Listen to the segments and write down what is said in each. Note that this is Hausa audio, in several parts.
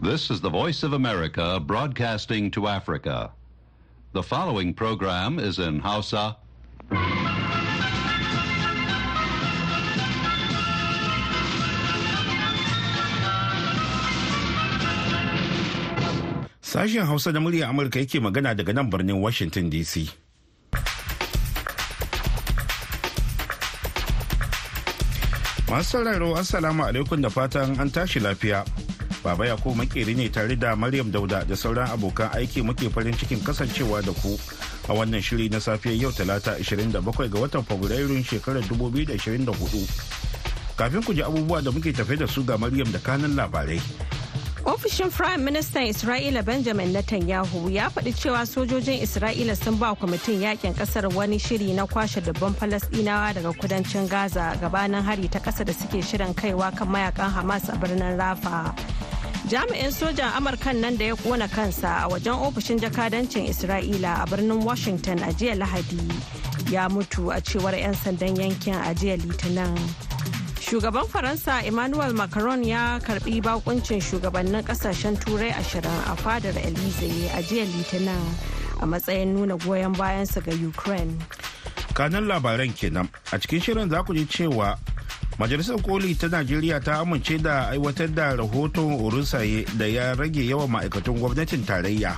This is the Voice of America broadcasting to Africa. The following program is in Hausa. Sashen Hausa da murya Amurka yake magana daga nan birnin Washington DC. Masu sauraro Assalamu alaikum da fatan an tashi lafiya. Baba Yakubu makeri ne tare da Maryam Dauda da sauran abokan aiki muke farin cikin kasancewa da ku a wannan shiri na safiyar yau talata 27 ga watan Fabrairun shekarar 2024. Kafin ku ji abubuwa da muke tafe da su ga Maryam da kanan labarai. Ofishin Prime Minister Isra'ila Benjamin Netanyahu ya faɗi cewa sojojin Isra'ila sun ba kwamitin yaƙin ƙasar wani shiri na kwashe dubban Falasɗinawa daga kudancin Gaza gabanin hari ta ƙasa da suke shirin kaiwa kan mayaƙan Hamas a birnin Rafa. Jami'in sojan Amurkan nan da ya kona kansa a wajen ofishin jakadancin Isra'ila a birnin Washington a jiya Lahadi ya mutu a cewar 'yan sandan yankin a jiya Litinin. Shugaban Faransa Emmanuel Macron ya karɓi bakuncin shugabannin ƙasashen turai ashirin a fadar Elize a jiya Litinin a matsayin nuna goyon bayansa ga Ukraine. Kanan labaran kenan a cikin shirin za ku ji cewa Majalisar Koli ta Najeriya ta amince da aiwatar da rahoton Orusaye da ya rage yawan ma'aikatan gwamnatin tarayya.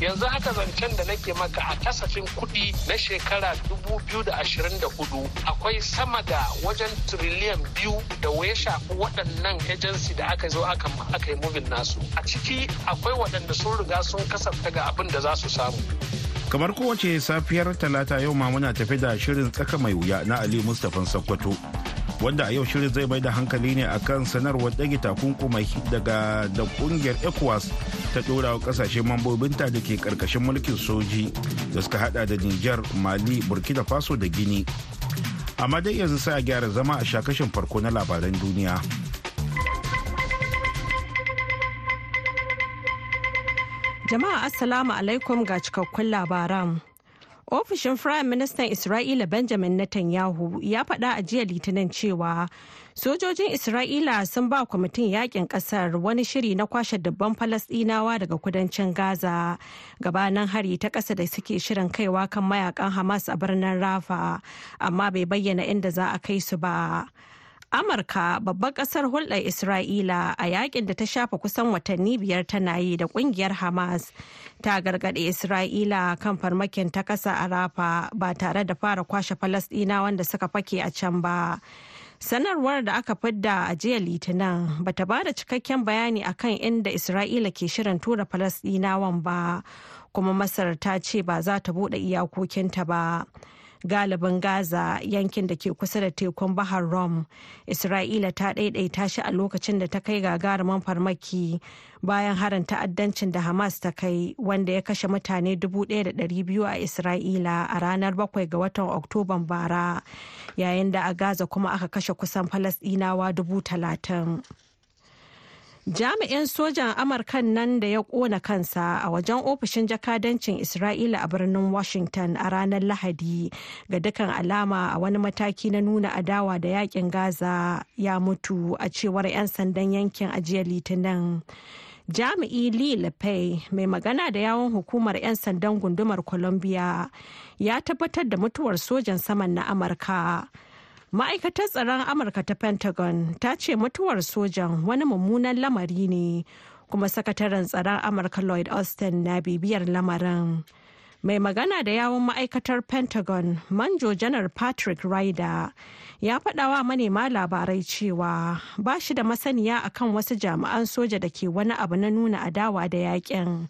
yanzu haka zancen da nake maka a kasafin kuɗi na shekara 2024 akwai sama da wajen triliyan biyu da ya shafi waɗannan agency da aka zo aka yi mubin nasu. A ciki akwai waɗanda sun riga sun kasafta ga abin da za su samu. Kamar kowace safiyar talata yau ma muna tafi da shirin tsaka mai wuya na ali mustapha sokoto. Wanda a yau shirin zai bai da hankali ne akan sanarwar ɗage takunkumai daga da ƙungiyar ecowas ta ɗora wa ƙasashe mambobinta da ke ƙarƙashin mulkin soji da suka hada da niger mali burkina faso da gini. Amma dai yanzu sai a gyara zama a shakashin farko na labaran duniya. Jama'a assalamu alaikum ga cikakkun labaran. Ofishin Firayim Ministan Isra'ila Benjamin Netanyahu ya faɗa a jiya Litinin cewa sojojin Isra'ila sun ba kwamitin yaƙin ƙasar wani shiri na kwashe dubban Falasɗinawa daga kudancin Gaza gabanin hari ta ƙasa da suke shirin kaiwa kan mayaƙan Hamas a birnin Rafa amma bai bayyana inda za a kai su ba. Amurka babbar ƙasar hulɗar Isra'ila a yaƙin da ta shafa kusan watanni biyar tana yi da ƙungiyar Hamas ta gargaɗe Isra'ila kan farmakin ta ƙasa a Rafa ba tare da fara kwashe Falasɗina wanda suka fake a can ba. Sanarwar da aka fidda a jiya Litinin bata ba da cikakken bayani akan inda Isra'ila ke shirin tura Falasɗinawan ba, kuma Masar ta ce ba za ta buɗe iyakokinta ba. Galibin gaza yankin da ke kusa da tekun bahar rom isra'ila ta ɗaiɗaita shi a lokacin da ta kai gagarumin farmaki bayan harin ta'addancin da hamas ta kai wanda ya kashe mutane 1,200 a isra'ila a ranar 7 ga watan oktoban bara yayin da a gaza kuma aka kashe kusan falasɗinawa 30,000 jami'in sojan amurkan nan da ya kona kansa a wajen ofishin jakadancin isra'ila a birnin washington a ranar lahadi ga dukkan alama a wani mataki na nuna adawa da yaƙin gaza ya mutu a cewar 'yan sandan yankin ajiyar litinin. Jami'i lee lepay mai magana da yawon hukumar 'yan sandan gundumar columbia ya tabbatar da mutuwar sojan saman na amurka. Ma'aikatar tsaron amurka ta pentagon ta ce mutuwar sojan wani mummunan lamari ne kuma sakataren tsaron amurka lloyd austin na bibiyar lamarin. Mai magana da yawon ma'aikatar pentagon manjo janar patrick ryder ya faɗawa manema labarai cewa ba shi da masaniya akan wasu jami'an soja da ke wani abu na nuna adawa da yaƙin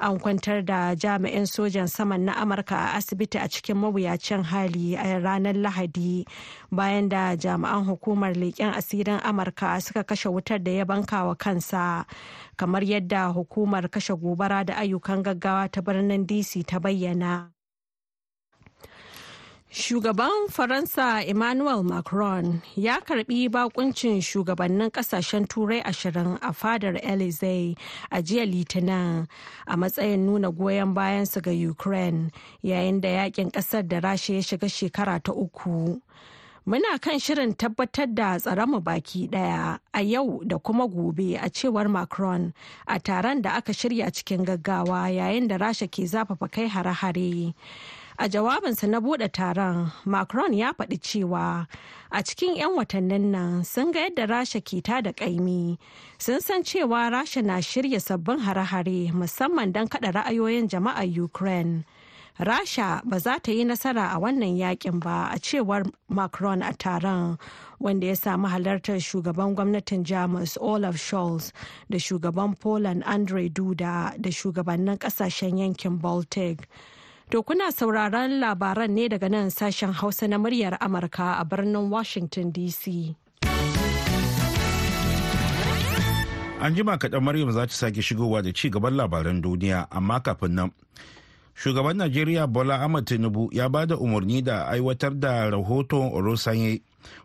an kwantar da jami'in sojan saman na amurka a asibiti a cikin mawuyacin hali a ranar lahadi bayan da jami'an hukumar leƙen asirin amurka suka kashe wutar da ya banka wa kansa. Kamar yadda hukumar kashe gobara da ayyukan gaggawa ta birnin dc ta bayyana. Shugaban Faransa Emmanuel Macron ya karɓi bakuncin shugabannin ƙasashen turai ashirin a fadar Elysee a jiya Litinin a matsayin nuna goyon bayansu ga Ukraine yayin da yaƙin ƙasar da rasha ya shiga shekara ta uku. Muna kan shirin tabbatar da tsaronmu baki ɗaya a yau da kuma gobe a cewar Macron a taron da aka shirya cikin gaggawa yayin da Rasha ke zafafa kai hare-hare. A jawabinsa na buɗe taron, Macron ya faɗi cewa a cikin 'yan watannin nan sun ga yadda Rasha ke ta da ƙaimi. Sun san cewa Rasha na shirya sabbin hare-hare musamman don kaɗa ra'ayoyin jama'ar Ukraine. rasha ba za ta yi nasara a wannan yaƙin ba a cewar macron a taron wanda ya samu halartar shugaban gwamnatin jamus olaf scholz da shugaban poland andre duda da shugabannin ƙasashen yankin baltic to kuna sauraron labaran ne daga nan sashen hausa na muryar amurka a birnin washington dc an jima kaɗan maryam za ta sake shigowa da ci gaban labaran duniya amma kafin nan shugaban najeriya bola ahmad tinubu ya ba da umarni da aiwatar da rahoton orosanye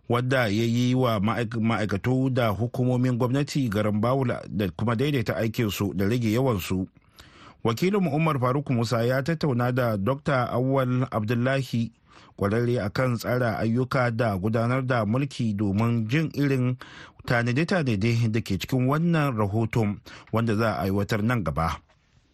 wadda ya yi wa ma'aikatu da hukumomin gwamnati garin bawula da kuma daidaita aikinsu da rage yawansu. Wakilin umar faruk musa ya tattauna da dr awwal abdullahi kwararre akan tsara ayyuka da gudanar da mulki domin jin irin tanade-tanade da ke cikin wannan rahoton wanda za a aiwatar nan gaba.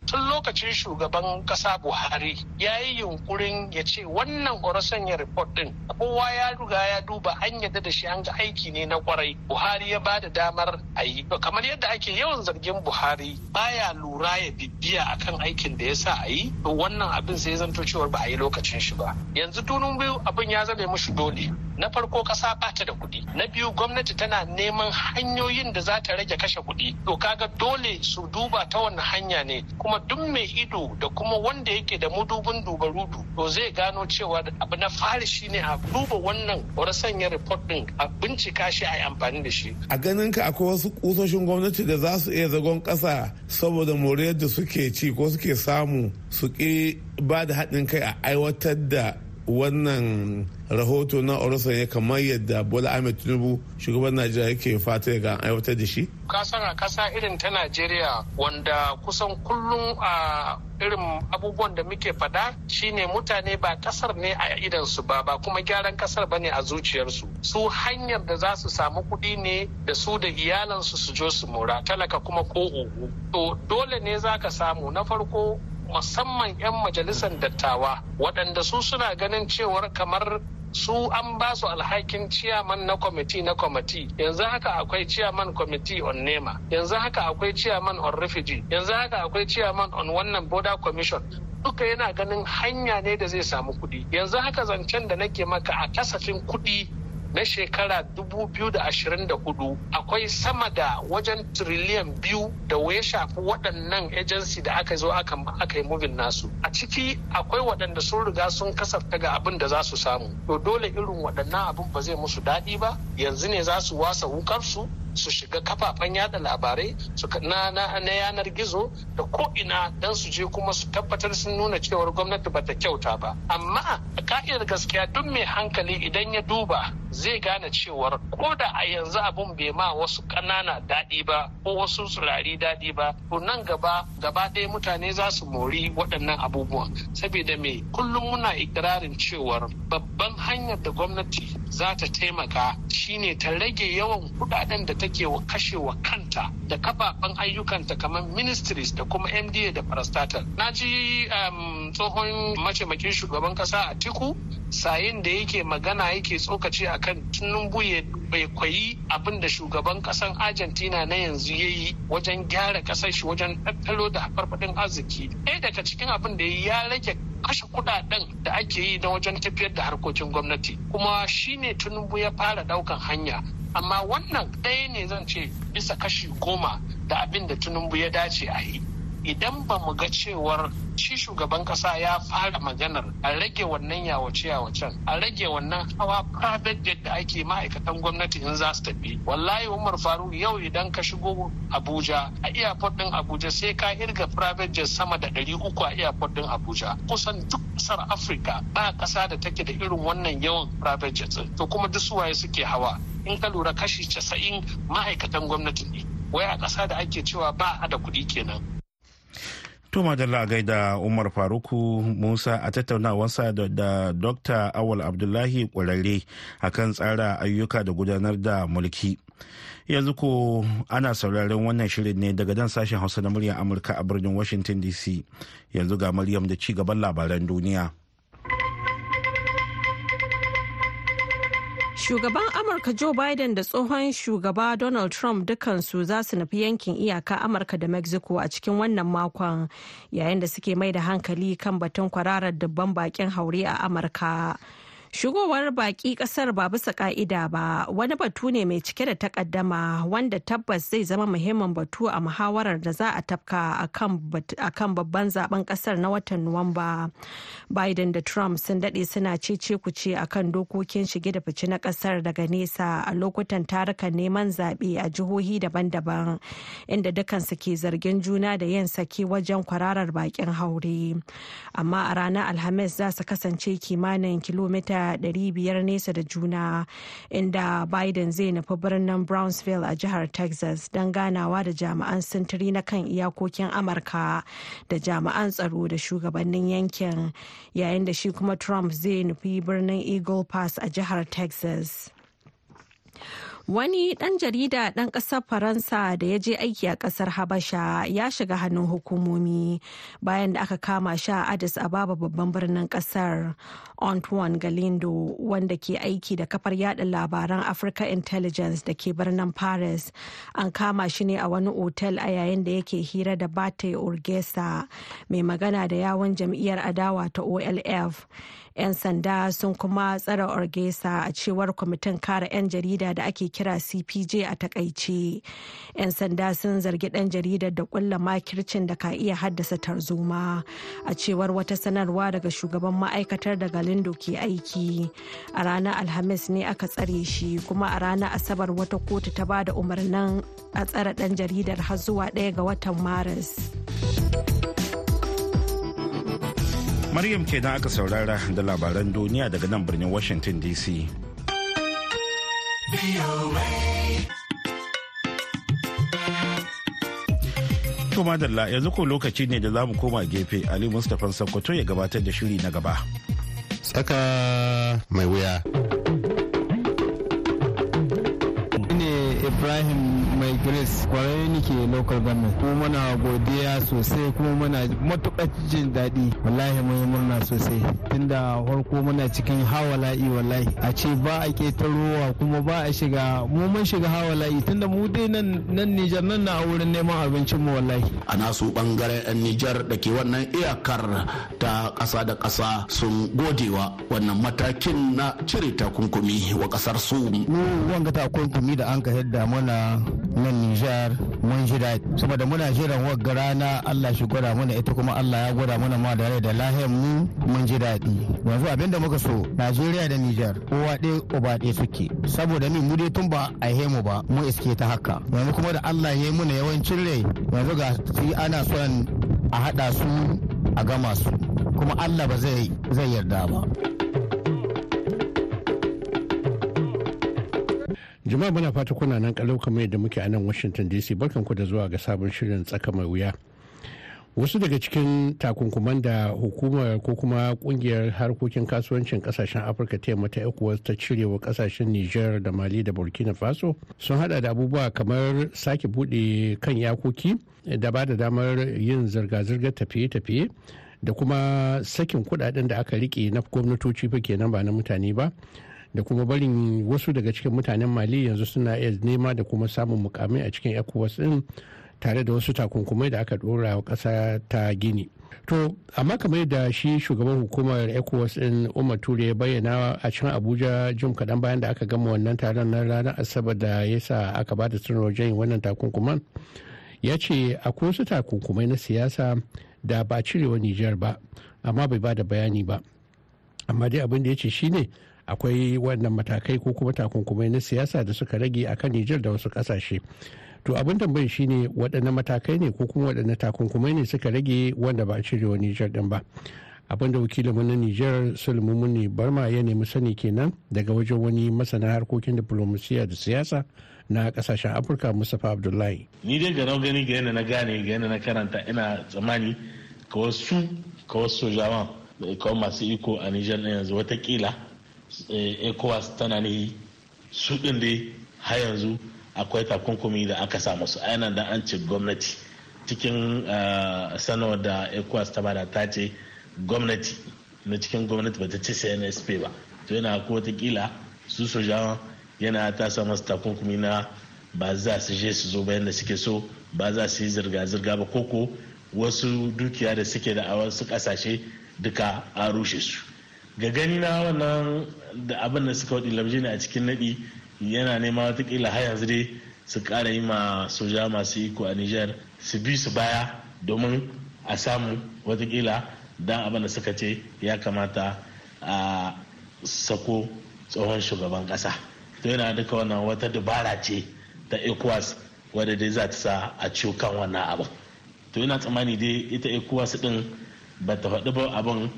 Tun lokacin shugaban kasa buhari ya yi yunkurin ya ce wannan orasanya report din kowa ya riga ya duba an yadda da shi an ga aiki ne na ƙwarai. Buhari ya ba da damar a yi. Kamar yadda ake yawan zargin buhari baya lura ya bibiya akan aikin da ya sa a yi. Wannan abin sai zanto cewar ba a yi lokacin shi ba. Yanzu tunun biyu abin ya zame mushi dole. Na farko kasa bata da kuɗi. Na biyu gwamnati tana neman hanyoyin da za ta rage kashe kuɗi. To kaga dole su duba ta wannan hanya ne. Kuma duk mai ido da kuma wanda yake da mudubin dubarudu to zai gano cewa abu na fari shine a duba wannan sanya report din a bincika shi a amfani da shi. A ganin ka akwai wasu kusoshin gwamnati da za su iya zagon kasa saboda moriyar da suke ci ko suke samu su ki ba da haɗin kai a aiwatar da wannan rahoto na orosan ya kamar yadda bola ahmed tinubu shugaban najeriya yake fata ga aiwatar da shi. Kasan a kasa irin ta najeriya wanda kusan kullum a irin abubuwan da muke fada shine mutane ba ƙasar ne a idansu ba ba kuma gyaran ƙasar ba ne a zuciyarsu. Su hanyar da za su samu kuɗi ne da su da iyalansu su jo su mora talaka kuma ko ugu to dole ne za ka samu. Na farko musamman 'yan majalisar dattawa waɗanda su suna ganin cewar kamar su an ba su alhakin ciyaman na kwamiti na kwamiti yanzu haka akwai ciyaman kwamiti on nema yanzu haka akwai ciyaman on refugee. Yanzu haka akwai ciyaman on wannan border commission. Duka yana ganin hanya ne da zai samu kuɗi. Yanzu haka zancen da nake maka a kasafin kuɗi na shekara 2024 akwai sama da wajen triliyan biyu da ya shafi waɗannan agency da aka zo aka yi mubin nasu. A ciki akwai waɗanda sun riga sun kasafta ga abin da za su samu. To dole irin waɗannan abin ba zai musu daɗi ba. Yanzu ne za su wasa wukarsu su shiga kafafen yada labarai na, na, na yanar gizo da ko ina don su je kuma su tabbatar sun nuna cewar gwamnati bata kyauta ba. Amma a ka'idar gaskiya duk mai hankali idan ya duba zai gane cewar ko da a yanzu abun bai ma wasu ƙanana daɗi ba ko wasu tsirari daɗi ba to nan gaba gaba ɗaya mutane za su mori waɗannan abubuwan. Saboda me? Kullum muna ikirarin cewar babban hanyar da gwamnati za ta taimaka shine ta rage yawan kuɗaɗen da take wa kashewa kanta da kafafen ayyukanta kamar ministries da kuma mda da parastatal. Na ji tsohon mataimakin shugaban kasa a tiku sayin da yake magana yake tsokaci akan tinubu bai kwayi abin da shugaban kasan argentina na yanzu ya yi wajen gyara ƙasar shi wajen tattalo da farfadin arziki. Ɗaya daga cikin abin da ya rage kashe kuɗaɗen da ake yi na wajen tafiyar da harkokin gwamnati. Kuma shine tinubu ya fara ɗaukan hanya. Amma wannan ɗaya ne zan ce bisa kashi goma da abin da tinubu ya dace a yi. Idan ba mu ga cewar shi shugaban kasa ya fara maganar a rage wannan yawace yawacen a rage wannan hawa private jet da ake ma'aikatan gwamnati in za su tafi. Wallahi umar faru yau idan ka shigo abuja a airport din abuja sai ka irga private jet sama da ɗari uku a airport din abuja. Kusan duk ƙasar afirka ba kasa da take da irin wannan yawan private jet to kuma duk suwaye suke hawa? In ka lura kashi casa'in ma'aikatan gwamnati ne. Wai a ƙasa da ake cewa ba a da kuɗi kenan. To madalla gaida Umar Faruku Musa a tattaunawarsa da, da Dr. Awal Abdullahi kwararre akan tsara ayyuka da gudanar da mulki. Yanzu ko ana sauraron wannan shirin ne daga dan sashen Hausa na muryar Amurka a birnin Washington DC. Yanzu ga Maryam da ci gaban labaran duniya. Shugaban Amurka Joe Biden da tsohon shugaba Donald Trump dukansu za su nufi yankin iyaka Amurka da Mexico a cikin wannan makon yayin da suke mai da hankali kan batun kwararar dubban bakin haure a Amurka. Shigowar baki ƙasar ba bisa ka'ida ba wani batu ne mai cike da takaddama wanda tabbas zai zama muhimmin batu a muhawarar da za a tafka a kan babban zaɓen ƙasar na watan Nuwamba. Biden da Trump sun daɗe suna cece kuce a kan dokokin shige da fice na ƙasar daga nesa a lokutan tarukan neman zaɓe a jihohi daban-daban inda dukansu ke zargin juna da yin saki wajen kwararar bakin haure. Amma a ranar Alhamis za su kasance kimanin kilomita 500 nesa da juna inda biden zai nufi birnin brownsville a jihar texas don ganawa da jami'an sintiri na kan iyakokin amurka da jami'an tsaro da shugabannin yankin yayin da shi kuma trump zai nufi birnin eagle pass a jihar texas. Wani ɗan jarida ɗan ƙasar Faransa da ya je aiki a ƙasar Habasha ya shiga hannun hukumomi bayan da aka kama shi a Addis Ababa babban birnin ƙasar. Antoine Galindo wanda ke aiki da kafar yada labaran Africa Intelligence da ke birnin Paris an kama shi ne a wani otel a yayin da yake hira da Bate Urgesa mai magana da yawon jam'iyyar adawa ta OLF. 'Yan sanda sun kuma tsara orgesa a cewar kwamitin kare 'yan jarida da ake kira cpj a taƙaice 'yan sanda sun zargi dan jaridar da kulla makircin da ka iya haddasa tarzoma a cewar wata sanarwa daga shugaban ma'aikatar da galindo ke aiki a ranar alhamis ne aka tsare shi kuma a ranar asabar wata kotu ta ba da umarnin a tsare dan jaridar har zuwa ɗaya ga watan maris. Maryam kenan aka saurara da labaran duniya daga nan birnin Washington DC. To madalla yanzu ko lokaci ne da za mu koma gefe Ali Mustapha Sokoto ya gabatar da shiri na gaba. Tsaka mai wuya. Ibrahim mai grace. Kwarai nike local government. Kuma muna godiya sosai kuma muna matuƙar jin daɗi. Wallahi mun murna sosai. Tunda farko muna cikin hawala'i wallahi. A ce ba a ƙetarowa kuma ba a shiga. Mu mun shiga hawala'i. Tunda mu dai nan nan Nijar nan na wurin neman abincin mu wallahi. A nasu ɓangaren yan Nijar da ke wannan iyakar ta ƙasa da ƙasa sun godewa wannan matakin na cire takunkumi wa ƙasar su mu wanga takunkumi da an ka yadda mana nan Nijar mun ji daɗi. Saboda muna jiran wagga rana Allah shi gwada mana ita kuma Allah ya gwada mana ma da rai da lahiyar mu mun ji daɗi. Yanzu abin da muka so Najeriya da Nijar kowa ɗaya uba ɗaya suke. Saboda ni mu dai tun ba a mu ba mu iske ta haka. Yanzu kuma da Allah ya yi muna yawancin rai yanzu ga ana son a haɗa su a gama su. Kuma Allah ba zai yarda ba. Jama'a muna fata kuna nan kalau kamar yadda muke a nan washington dc barkan ku da zuwa ga sabon shirin tsaka mai wuya. Wasu daga cikin takunkuman da hukumar ko kuma ƙungiyar harkokin kasuwancin ƙasashen afirka ta yamma ta ecowas ta cirewa ƙasashen niger da mali da burkina faso sun hada da abubuwa kamar sake buɗe kan yakoki da ba da damar yin zirga-zirgar tafiye-tafiye da kuma sakin kuɗaɗen da aka riƙe na gwamnatoci fa kenan ba na mutane ba. Da kuma barin wasu daga cikin mutanen mali yanzu suna iya nema da kuma samun mukamai a cikin ecowas din tare da wasu takunkumai da aka dora wa ƙasa ta gini. To amma kamar da shi shugaban hukumar ecowas din umar ture ya bayyana a cikin abuja jim kaɗan bayan da aka gama wannan taron na ranar asabar da ya sa aka ba da sanarwar wannan takunkuman ya ce akwai wasu takunkumai na siyasa da ba cirewa nijar ba amma bai ba da bayani ba. Amma dai abin da ya ce shine akwai wannan matakai ko kuma takunkumai na siyasa da suka rage a kan Nijar da wasu ƙasashe. To abin tambayi shine waɗanne matakai ne ko kuma waɗanne takunkumai ne suka rage wanda ba a cire wa Nijar ɗin ba. abin da wakilinmu na Nijar Sulmumuni Barma ya nemi sani kenan daga wajen wani masana harkokin diplomasiya da siyasa na ƙasashen afirka mustapha abdullahi ni dai ga gani ga yana na gane ga yana na karanta ina tsammani ka wasu ka wasu sojawan da kawo masu iko a nijar na yanzu wataƙila ecowas tana ne su ɗin dai har yanzu akwai takunkumi da aka samu su. A da an ce gwamnati cikin sanarwar da ecowas ta ba da ta ce gwamnati na cikin gwamnati bata ce cnsp ba. To yana ko wataƙila su sojawan yana ta sa masu takunkumi na ba za su je su zo bayan da suke so ba za su yi zirga-zirga ba. Koko wasu dukiya da suke da a wasu ƙasashe duka a rushe su. Ga gani na wannan da abin da suka waɗi labji ne a cikin naɗi yana nema wataƙila har yanzu dai su ƙara yi ma soja masu iko a niger su bi su baya domin a samu wataƙila dan abin da suka ce ya kamata a sako tsohon shugaban ƙasa. To yana duka wannan wata dabara ce ta ecowas wadda dai za ta sa a ciwo kan wannan abin. To yana tsammani dai ita ecowas din ba ta faɗi ba abin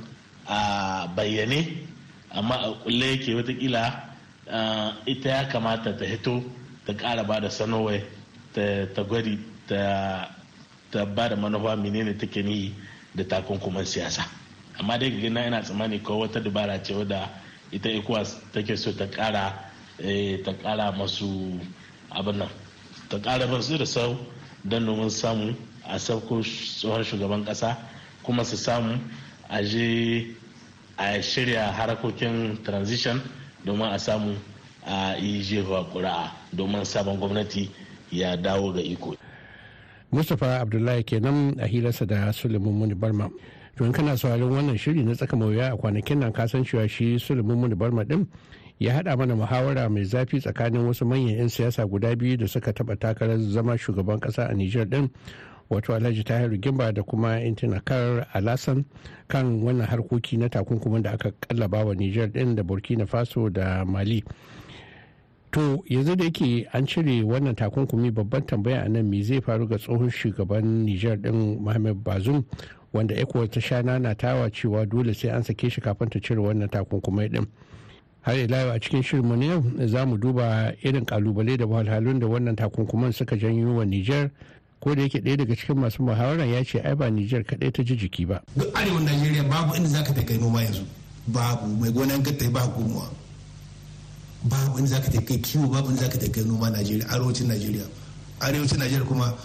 a bayyane amma a kulle yake wataƙila ita ya kamata ta hito ta ƙara ba da sanowai ta gwari ta ba da manufa menene take ni da takunkuman siyasa. Amma dai gina ina tsammani ko wata dabara ce wadda ita ecowas take so ta ƙara ta ƙara masu abin nan ta ƙara ba su da sau don domin samu a sauko tsohon shugaban ƙasa kuma su samu a je a shirya harakokin transition domin a samu a yi jefa ƙuri'a domin sabon gwamnati ya dawo ga iko. mustapha abdullahi kenan a hirarsa da suleiman muni barma to in kana sauraron wannan shiri na tsaka mawuya a kwanakin nan kasan cewa shi suleiman muni barma din ya haɗa mana muhawara mai zafi tsakanin wasu manyan 'yan siyasa guda biyu da suka taɓa takarar zama shugaban ƙasa a niger din wato alhaji tahiru gimba da kuma intinakar alasan kan wannan harkoki na takunkumin da aka kallaba wa niger din da burkina faso da mali. To yanzu da yake an cire wannan takunkumi babban tambaya a nan me zai faru ga tsohon shugaban niger din mohamed bazoum wanda ecuador ta sha nana tawa cewa dole sai an sake shi kafin ta cire wannan takunkumai din? Har ila a cikin shirinmu na yau za mu duba irin ƙalubale da wahalhalun da wannan takunkuman suka janyo wa niger ko da yake ɗaya daga cikin masu muhawara ya ce ai ba Nijar kaɗai ta ji jiki ba. Duk arewan Najeriya babu inda zaka ta kai noma yanzu. Babu mai gonan ka ta ba gumuwa. Babu inda zaka ta kai kiwo babu inda zaka ta kai noma Najeriya arewacin Najeriya. Arewacin Najeriya kuma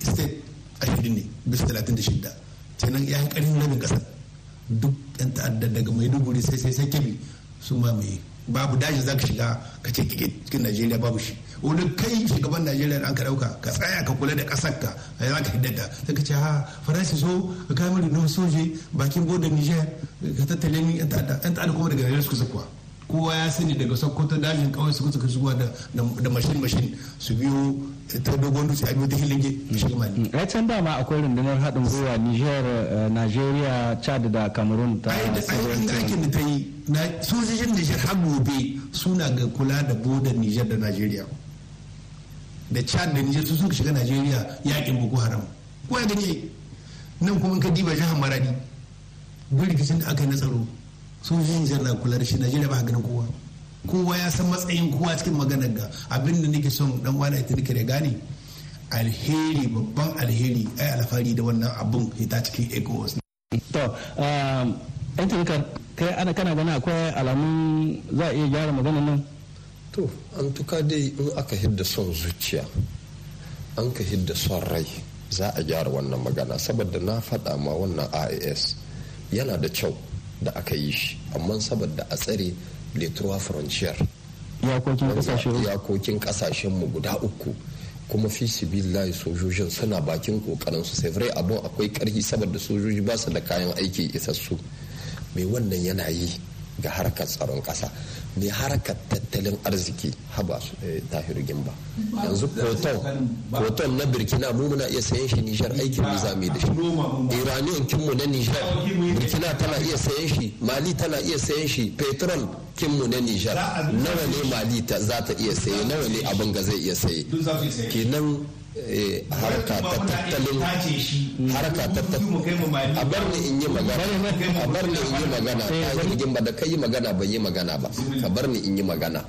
state ashirin ne bisa talatin da shidda. Kenan ya yi ƙarfin rabin ƙasar. Duk ɗan ta'adda daga Maiduguri sai sai sai Kebbi su ma mai babu daji zaka shiga ka ce cikin Najeriya babu shi. Wani kai shugaban najeriya an ka ɗauka ka tsaya ka kula da ƙasar ka a za ka hiddata ta. Ka ce ha faransa so ka kai mari na soje bakin bodin niger ka tattale ni yan ta'adda. Kuma daga najeriya suka zakuwa kowa ya sani daga sokoto dajin kawai suka suka shigowa da mashin mashin. Su biyo ta dogon dutse a biyo ta hilinge mu shiga mali. ya can dama akwai rundunar haɗin gwiwa niger nigeria chad da cameroon ta aikin da ta yi sojojin niger har gobe suna ga kula da bodin niger da nigeria da chad da niger su suka shiga najeriya yaƙin boko haram. Ko ya ganye nan kuma ka diba jihar maradi duk da aka yi na tsaro sojojin niger na kula da shi najeriya ba ganin kowa. Kowa ya san matsayin kowa cikin maganar ga abin da nake son dan wani ita nake da gane. Alheri babban alheri ai alfahari da wannan abun hita cikin ecowas. To yan kai ana kana gani akwai alamun za a iya gyara maganar nan? To an tuka dai in aka hidda son zuciya an ka hidda son rai za a gyara wannan magana. Saboda na faɗa ma wannan ias yana da kyau da aka yi shi amma saboda a tsare letrowa frontier iyakokin ƙasashen mu. guda uku kuma fi sibillahi sojojin suna bakin ƙoƙarin su. Sai vrai abun akwai karhi saboda sojoji ba su da kayan aiki isassu. Mai wannan yana yi ga harkar tsaron kasa mai harkar tattalin arziki. Haba su tahiru gimba yanzu koton na birkina mu muna iya sayan shi nijar aikin mu za da shi. Iraniyan kinmu na nijar birkina tana iya sayan shi mali tana iya sayan shi petrol kinmu na nijar. Nawa ne mali za ta iya saye? Nawa ne abin ga zai iya saye? Kenan harka ta tattalin harka ta a bar ni in yi magana. A bar ni in yi magana. Ta ba da kai yi magana ban yi magana ba. Ka bar ni in yi magana.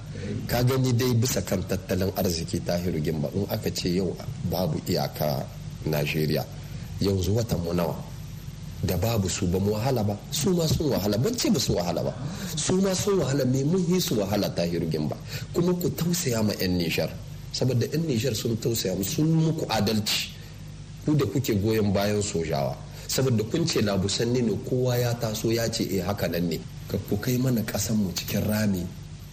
Ka gani dai bisa kan tattalin arziki tahiru gimba in aka ce yau babu iyaka najeriya yanzu watan mu nawa? Da babu su ba mu wahala ba. Su ma sun wahala. Ban ce ba su wahala ba. Su ma sun wahala. Me mun yi su wahala tahiru gimba kuma ku tausaya ma yan nishar saboda yan nishar sun tausaya sun muku adalci. Ku da kuke goyon bayan sojawa. Saboda kun ce labusanni ne kowa ya taso ya ce eh haka nan ne. Ka ku kai mana mu cikin rami.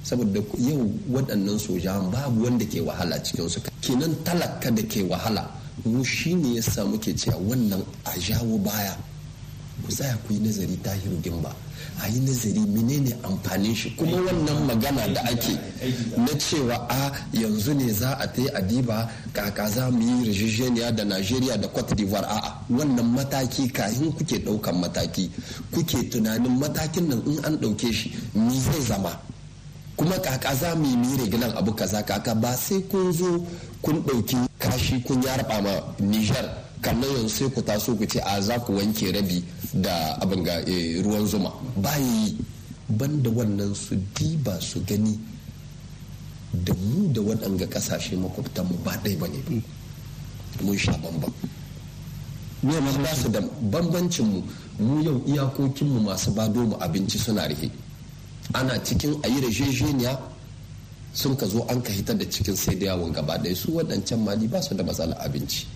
Saboda yau waɗannan sojawan babu wanda ke wahala cikin su kenan talaka da ke wahala mu shine yasa muke cewa wannan a jawo baya. Ku tsaya ku yi nazari tahiru gimba a yi nazari menene amfanin shi. Kuma wannan magana da ake na cewa a yanzu ne za a ta yi adiba kaka za mu yi rijijeniya da najeriya da cote d'ivoire. A'a wannan mataki kayan kuke ɗaukan mataki. Kuke tunanin matakin nan in an ɗauke shi ni zai zama? Kuma kaka za mu yi regilan abu kaza. Kaka ba sai kun zo kun ɗauki kashi kun yarba ma niger. Kannan yanzu sai ku taso ku ce a za ku wanke rabi da abin ga ruwan zuma. Bayi banda wannan su diba su gani da mu da waɗanga ƙasashe makwabtanmu ba ɗai ba ne. Mun sha bambam ba su da bambancin mu mu yau iyakokinmu masu bado mu abinci suna rihe. Ana cikin a yi rajejeniya sun ka zo an ka hitar da cikin sai da yawon gaba ɗaya. Su waɗancan mali ba su da matsalar abinci.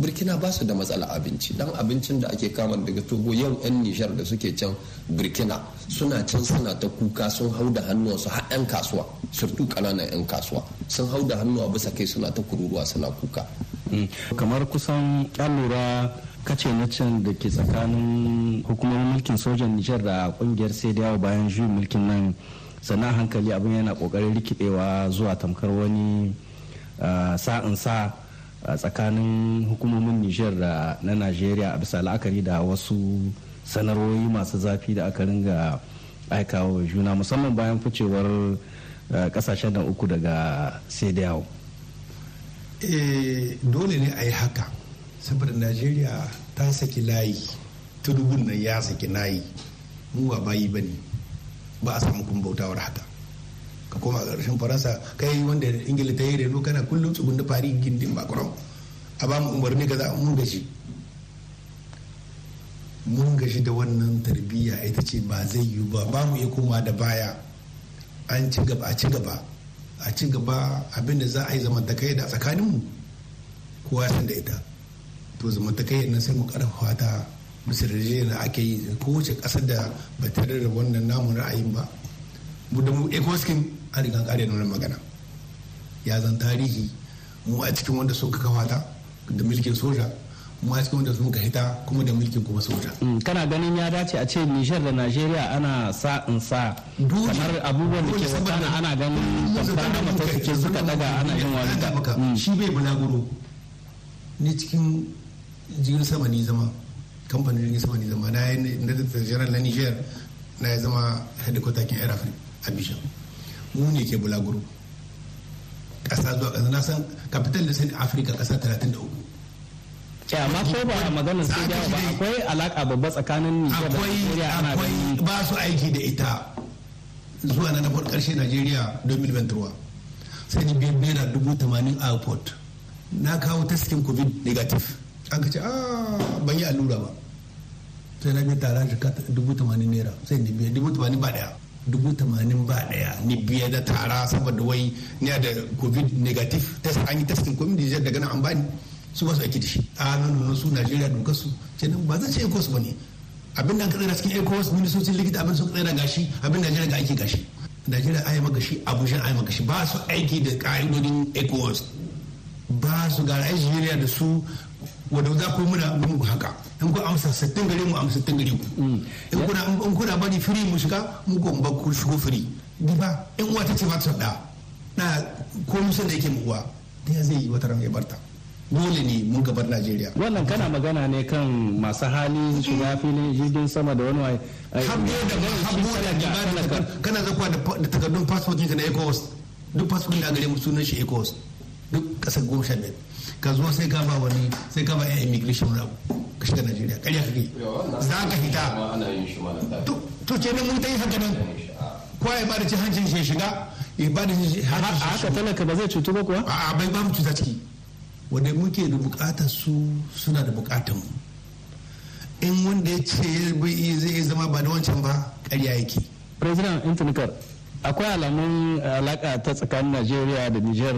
Burkina ba su da matsala abinci. Dan abincin da ake kama daga togo yau 'yan nijar da suke can burkina suna can suna ta kuka sun hau da hannuwansu har 'yan kasuwa surtu ƙananan 'yan kasuwa. Sun hau da hannuwa bisa kai suna ta kururuwa suna kuka. Kamar kusan an lura kace na can da ke tsakanin hukumomin mulkin sojan nijar da ƙungiyar sai da yawo bayan juyin mulkin nan sannan hankali abin yana ƙoƙarin rikidewa zuwa tamkar wani sa'in sa tsakanin hukumomin nijar da na najeriya a bisa la'akari da wasu sanarwoyi masu zafi da aka ringa aikawa juna musamman bayan ficewar ƙasashen da uku daga sai da yawo dole ne a yi haka saboda najeriya ta saki layi tudubun nan ya saki layi. Mu ba bayi ba ne ba a samu kun bautawar haka. Ka koma ƙarshen faransa kai wanda ingila ta yi reno kana kullum tsugun da fari gindin bakuran a ba mu umarni ka za mun gashi. Mun gashi da wannan tarbiyya ita ce ba zai yiwu ba. Ba mu iya koma da baya. An ci gaba a ci gaba. A ci gaba abin da za a yi zamantakai da tsakaninmu kowa san da ita. To zamantakai nan sai mu ƙarfafa ta bisa da ake yi. Kowace ƙasar da ba tare da wannan namun ra'ayin ba. Mu da mu ecoskin an riga kare nuna magana. Ya zan tarihi mu a cikin wanda suka kafa ta da mulkin soja mu a cikin wanda suka hita kuma da mulkin kuma soja. Kana ganin ya dace a ce nishar da najeriya ana sa in sa kamar abubuwan da ke wakana ana ganin tamfana mata suke suka daga ana yin wani da shi bai bulaguro. Ni cikin jirgin sama ni zama kamfanin jirgin sama ni zama na yi na general na niger na ya zama headquarter kin air africa abidjan. Mu ne ke bulaguro. Ƙasa zuwa ƙasa. Na san capital da sani afirka ƙasa 33 ya amma ko ba maganar sai da ba akwai alaka babba tsakanin Nijar da Najeriya ana akwai ba su aiki da ita zuwa na nafar ƙarshe Najeriya 2023 sai ni biyan naira dubu tamanin a airport. Na kawo taskin covid negative. An ka ce ban yi allura ba. Sai na biya tara jika dubu tamanin naira. Sai ni biya dubu tamanin ba ɗaya dubu tamanin ba ɗaya ni biya da tara saboda wai ni da covid negative test an yi testing covid nijar daga nan an bani su ba su aiki da shi. A nan su najeriya dokar su kenan ba zan ce ecos ba ne. Abin da ka tsira cikin ecos ministocin likita abin suka tsira gashi abin najeriya ga aiki gashi najeriya ayi maka shi abuja ayi maka shi. Ba su aiki da ka'idodin ecos ba su ga najeriya da su wadda za ku muna mun haka. In ku amsa sittin gare mu amsa sittin gare ku. In kuna in kuna bari firi mu shiga mu ko ba ku shigo firi di ba in uwa ta ce ba ta da na ko musan da yake mu uwa da zai yi wata ran ya barta dole ne mun gabar Najeriya. Wannan kana magana ne kan masu hali shiga filin jirgin sama da wani Habbo da da kana zakwa da takardun passport ka na ECOWAS. Duk passport da gare mu sunan shi ECOWAS. Duk ƙasar goma sha biyar. Ka zo sai ka ba wani sai ka ba yan immigration rabu ka shiga Najeriya. Ƙarya kake za ka hita to kenan mun ta yi haka nan. Kowa ya ba da cin hancin shi shiga ya ba da haka talaka ba zai cutu ba kuwa? A bai ba mu cuta ciki. Wanda muke da buƙatar su suna da buƙatar mu. In wanda ya ce zai zama ba da wancan ba ƙarya yake. President intanikar akwai alamun alaka ta tsakanin najeriya da niger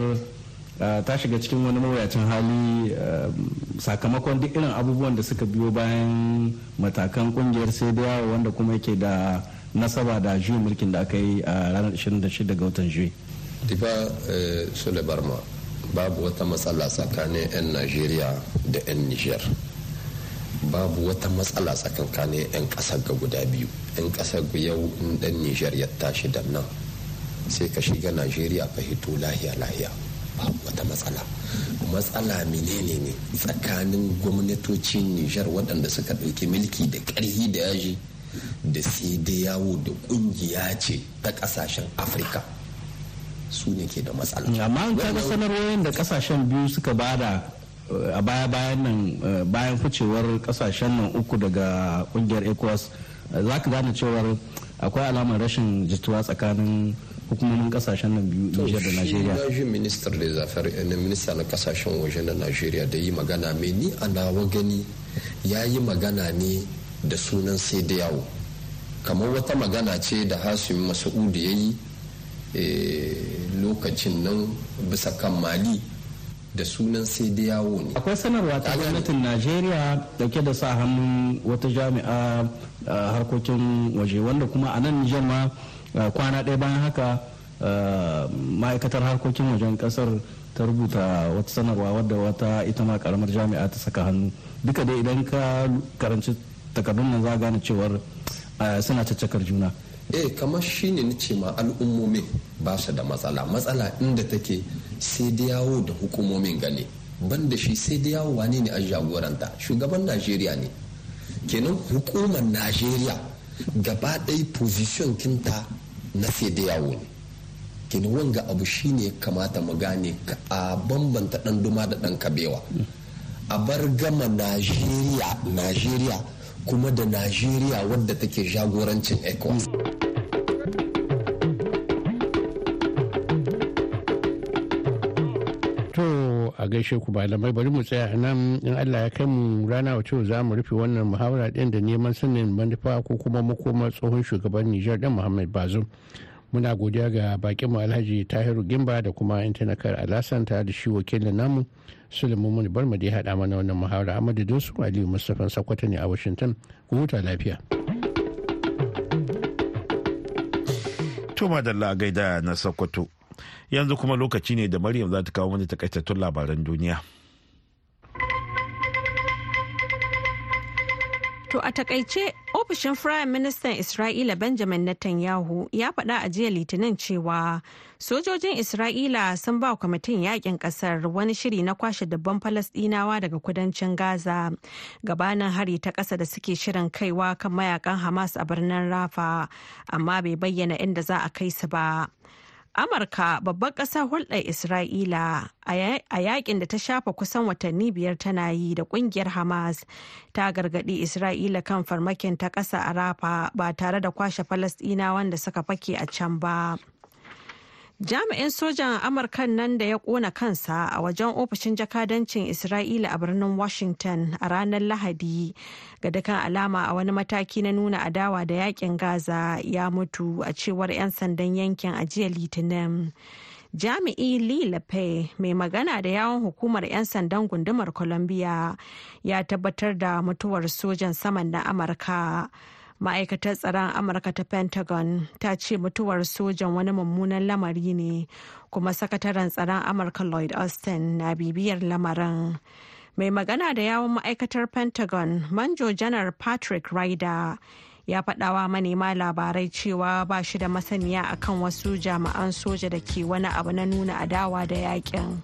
ta shiga cikin wani mawuyacin hali sakamakon duk irin abubuwan da suka biyo bayan matakan ƙungiyar sai da wanda kuma yake da nasaba da juyin mulkin da aka yi a ranar 26 ga watan juyi. diba sule barma babu wata matsala tsakanin 'yan najeriya da 'yan niger. Babu wata matsala tsakankanin 'yan ƙasar ga guda biyu. 'yan ƙasar yau in dan niger ya tashi da nan sai ka shiga najeriya ka hito lahiya lahiya babu wata matsala. Matsala menene ne? Tsakanin gwamnatocin nijar waɗanda suka ɗauki mulki da ƙarhi da yaji da sai da yawo da ƙungiya ce ta ƙasashen afirka. Su ne ke da matsala. Amma an kaga sanarwoyin da ƙasashen biyu suka ba da a baya bayan nan bayan ficewar ƙasashen nan uku daga ƙungiyar ecowas za ka gane cewar akwai alamar rashin jituwa tsakanin hukumomin ƙasashen nan biyu Nijar da Najeriya. Na ji ministar da zafar na minista na ƙasashen waje na Najeriya da yi magana mai ni a nawa gani ya yi magana ne da sunan sai da yawo. Kamar wata magana ce da Hasimi Masa'udu ya yi lokacin nan bisa kan Mali da sunan sai da yawo ne. Akwai sanarwa ta gwamnatin Najeriya ɗauke da sa hannun wata jami'a harkokin waje wanda kuma a nan Nijar ma kwana ɗaya bayan haka ma'aikatar harkokin wajen ƙasar ta rubuta wata sanarwa wadda wata ita ma karamar jami'a ta saka hannu. Duka dai idan ka karanci takardun nan za gane cewar suna caccakar juna. Eh kamar shine ni ce ma al'ummomin ba su da matsala. Matsala inda take sai da yawo da hukumomin gane banda shi sai da yawo wane ne a jagoranta? Shugaban najeriya ne. Kenan hukumar najeriya gaba ɗaya position kinta na sai da yawo ne. Kini wanga abu shine kamata mu gane a bambanta ɗan duma da ɗan kabewa. A bar gama najeriya najeriya kuma da najeriya wadda take jagorancin ecowas. A gaishe ku malamai bari mu tsaya nan in Allah ya kai mu rana wace za mu rufe wannan muhawara din da neman sanin manufa ko kuma makomar tsohon shugaban Nijar din Muhammad Bazoum. Muna godiya ga bakin mu Alhaji Tahiru Gimba da kuma Intanakar Alasan ta da shi wakilin namu Sulaiman Muni Barma da ya haɗa mana wannan muhawara amma da su Aliyu Mustapha Sakwata ne a Washington. Ku huta lafiya. To madalla gaida na Sokoto. Yanzu kuma lokaci ne da maryam za ta kawo mana takaitattun labaran duniya To a taƙaice ofishin Firayim Ministan Isra'ila Benjamin Netanyahu ya faɗa a jiya Litinin cewa sojojin Isra'ila sun ba kwamitin yaƙin ƙasar wani shiri na kwashe dabban Falasɗinawa daga kudancin Gaza gabanin hari ta ƙasa da suke shirin kaiwa kan mayaƙan Hamas a birnin Rafa amma bai bayyana inda za a kai su ba. Amurka babbar ƙasar hulɗar isra'ila a yaƙin da ta shafa kusan watanni biyar tana yi da ƙungiyar hamas ta gargaɗi isra'ila kan farmakin ta ƙasa a rafa ba tare da kwashe falasɗina wanda suka fake a can ba. Jami'in sojan amurkan nan da ya kona kansa a wajen ofishin jakadancin isra'ila a birnin washington a ranar lahadi ga dukkan alama a wani mataki na nuna adawa da yaƙin gaza ya mutu a cewar 'yan sandan yankin a jiya litinin. Jami'i lee lape mai magana da yawon hukumar 'yan sandan gundumar columbia ya tabbatar da mutuwar sojan saman na amurka. Ma'aikatar tsaron amurka ta pentagon ta ce mutuwar sojan wani mummunan lamari ne kuma sakataren tsaron amurka lloyd austin na bibiyar lamarin mai magana da yawon ma'aikatar pentagon manjo janar patrick ryder ya faɗawa manema labarai cewa ba shi da masaniya akan wasu jami'an soja da ke wani abu na nuna adawa da yaƙin.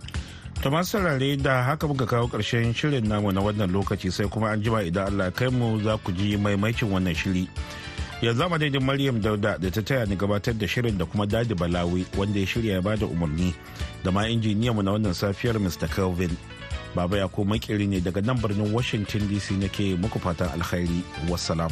To masu sarare da haka muka kawo ƙarshen shirin namu na wannan lokaci sai kuma an jima idan Allah kai mu za ku ji maimakin wannan shiri. Yanzu a madadin Maryam Dauda da ta taya ni gabatar da shirin da kuma Dadi Balawi wanda ya shirya ya ba da umarni da ma injiniya mu na wannan safiyar Mr. Kelvin. Baba ya ko makiri ne daga nan birnin Washington DC nake muku fatan alkhairi. Wassalam.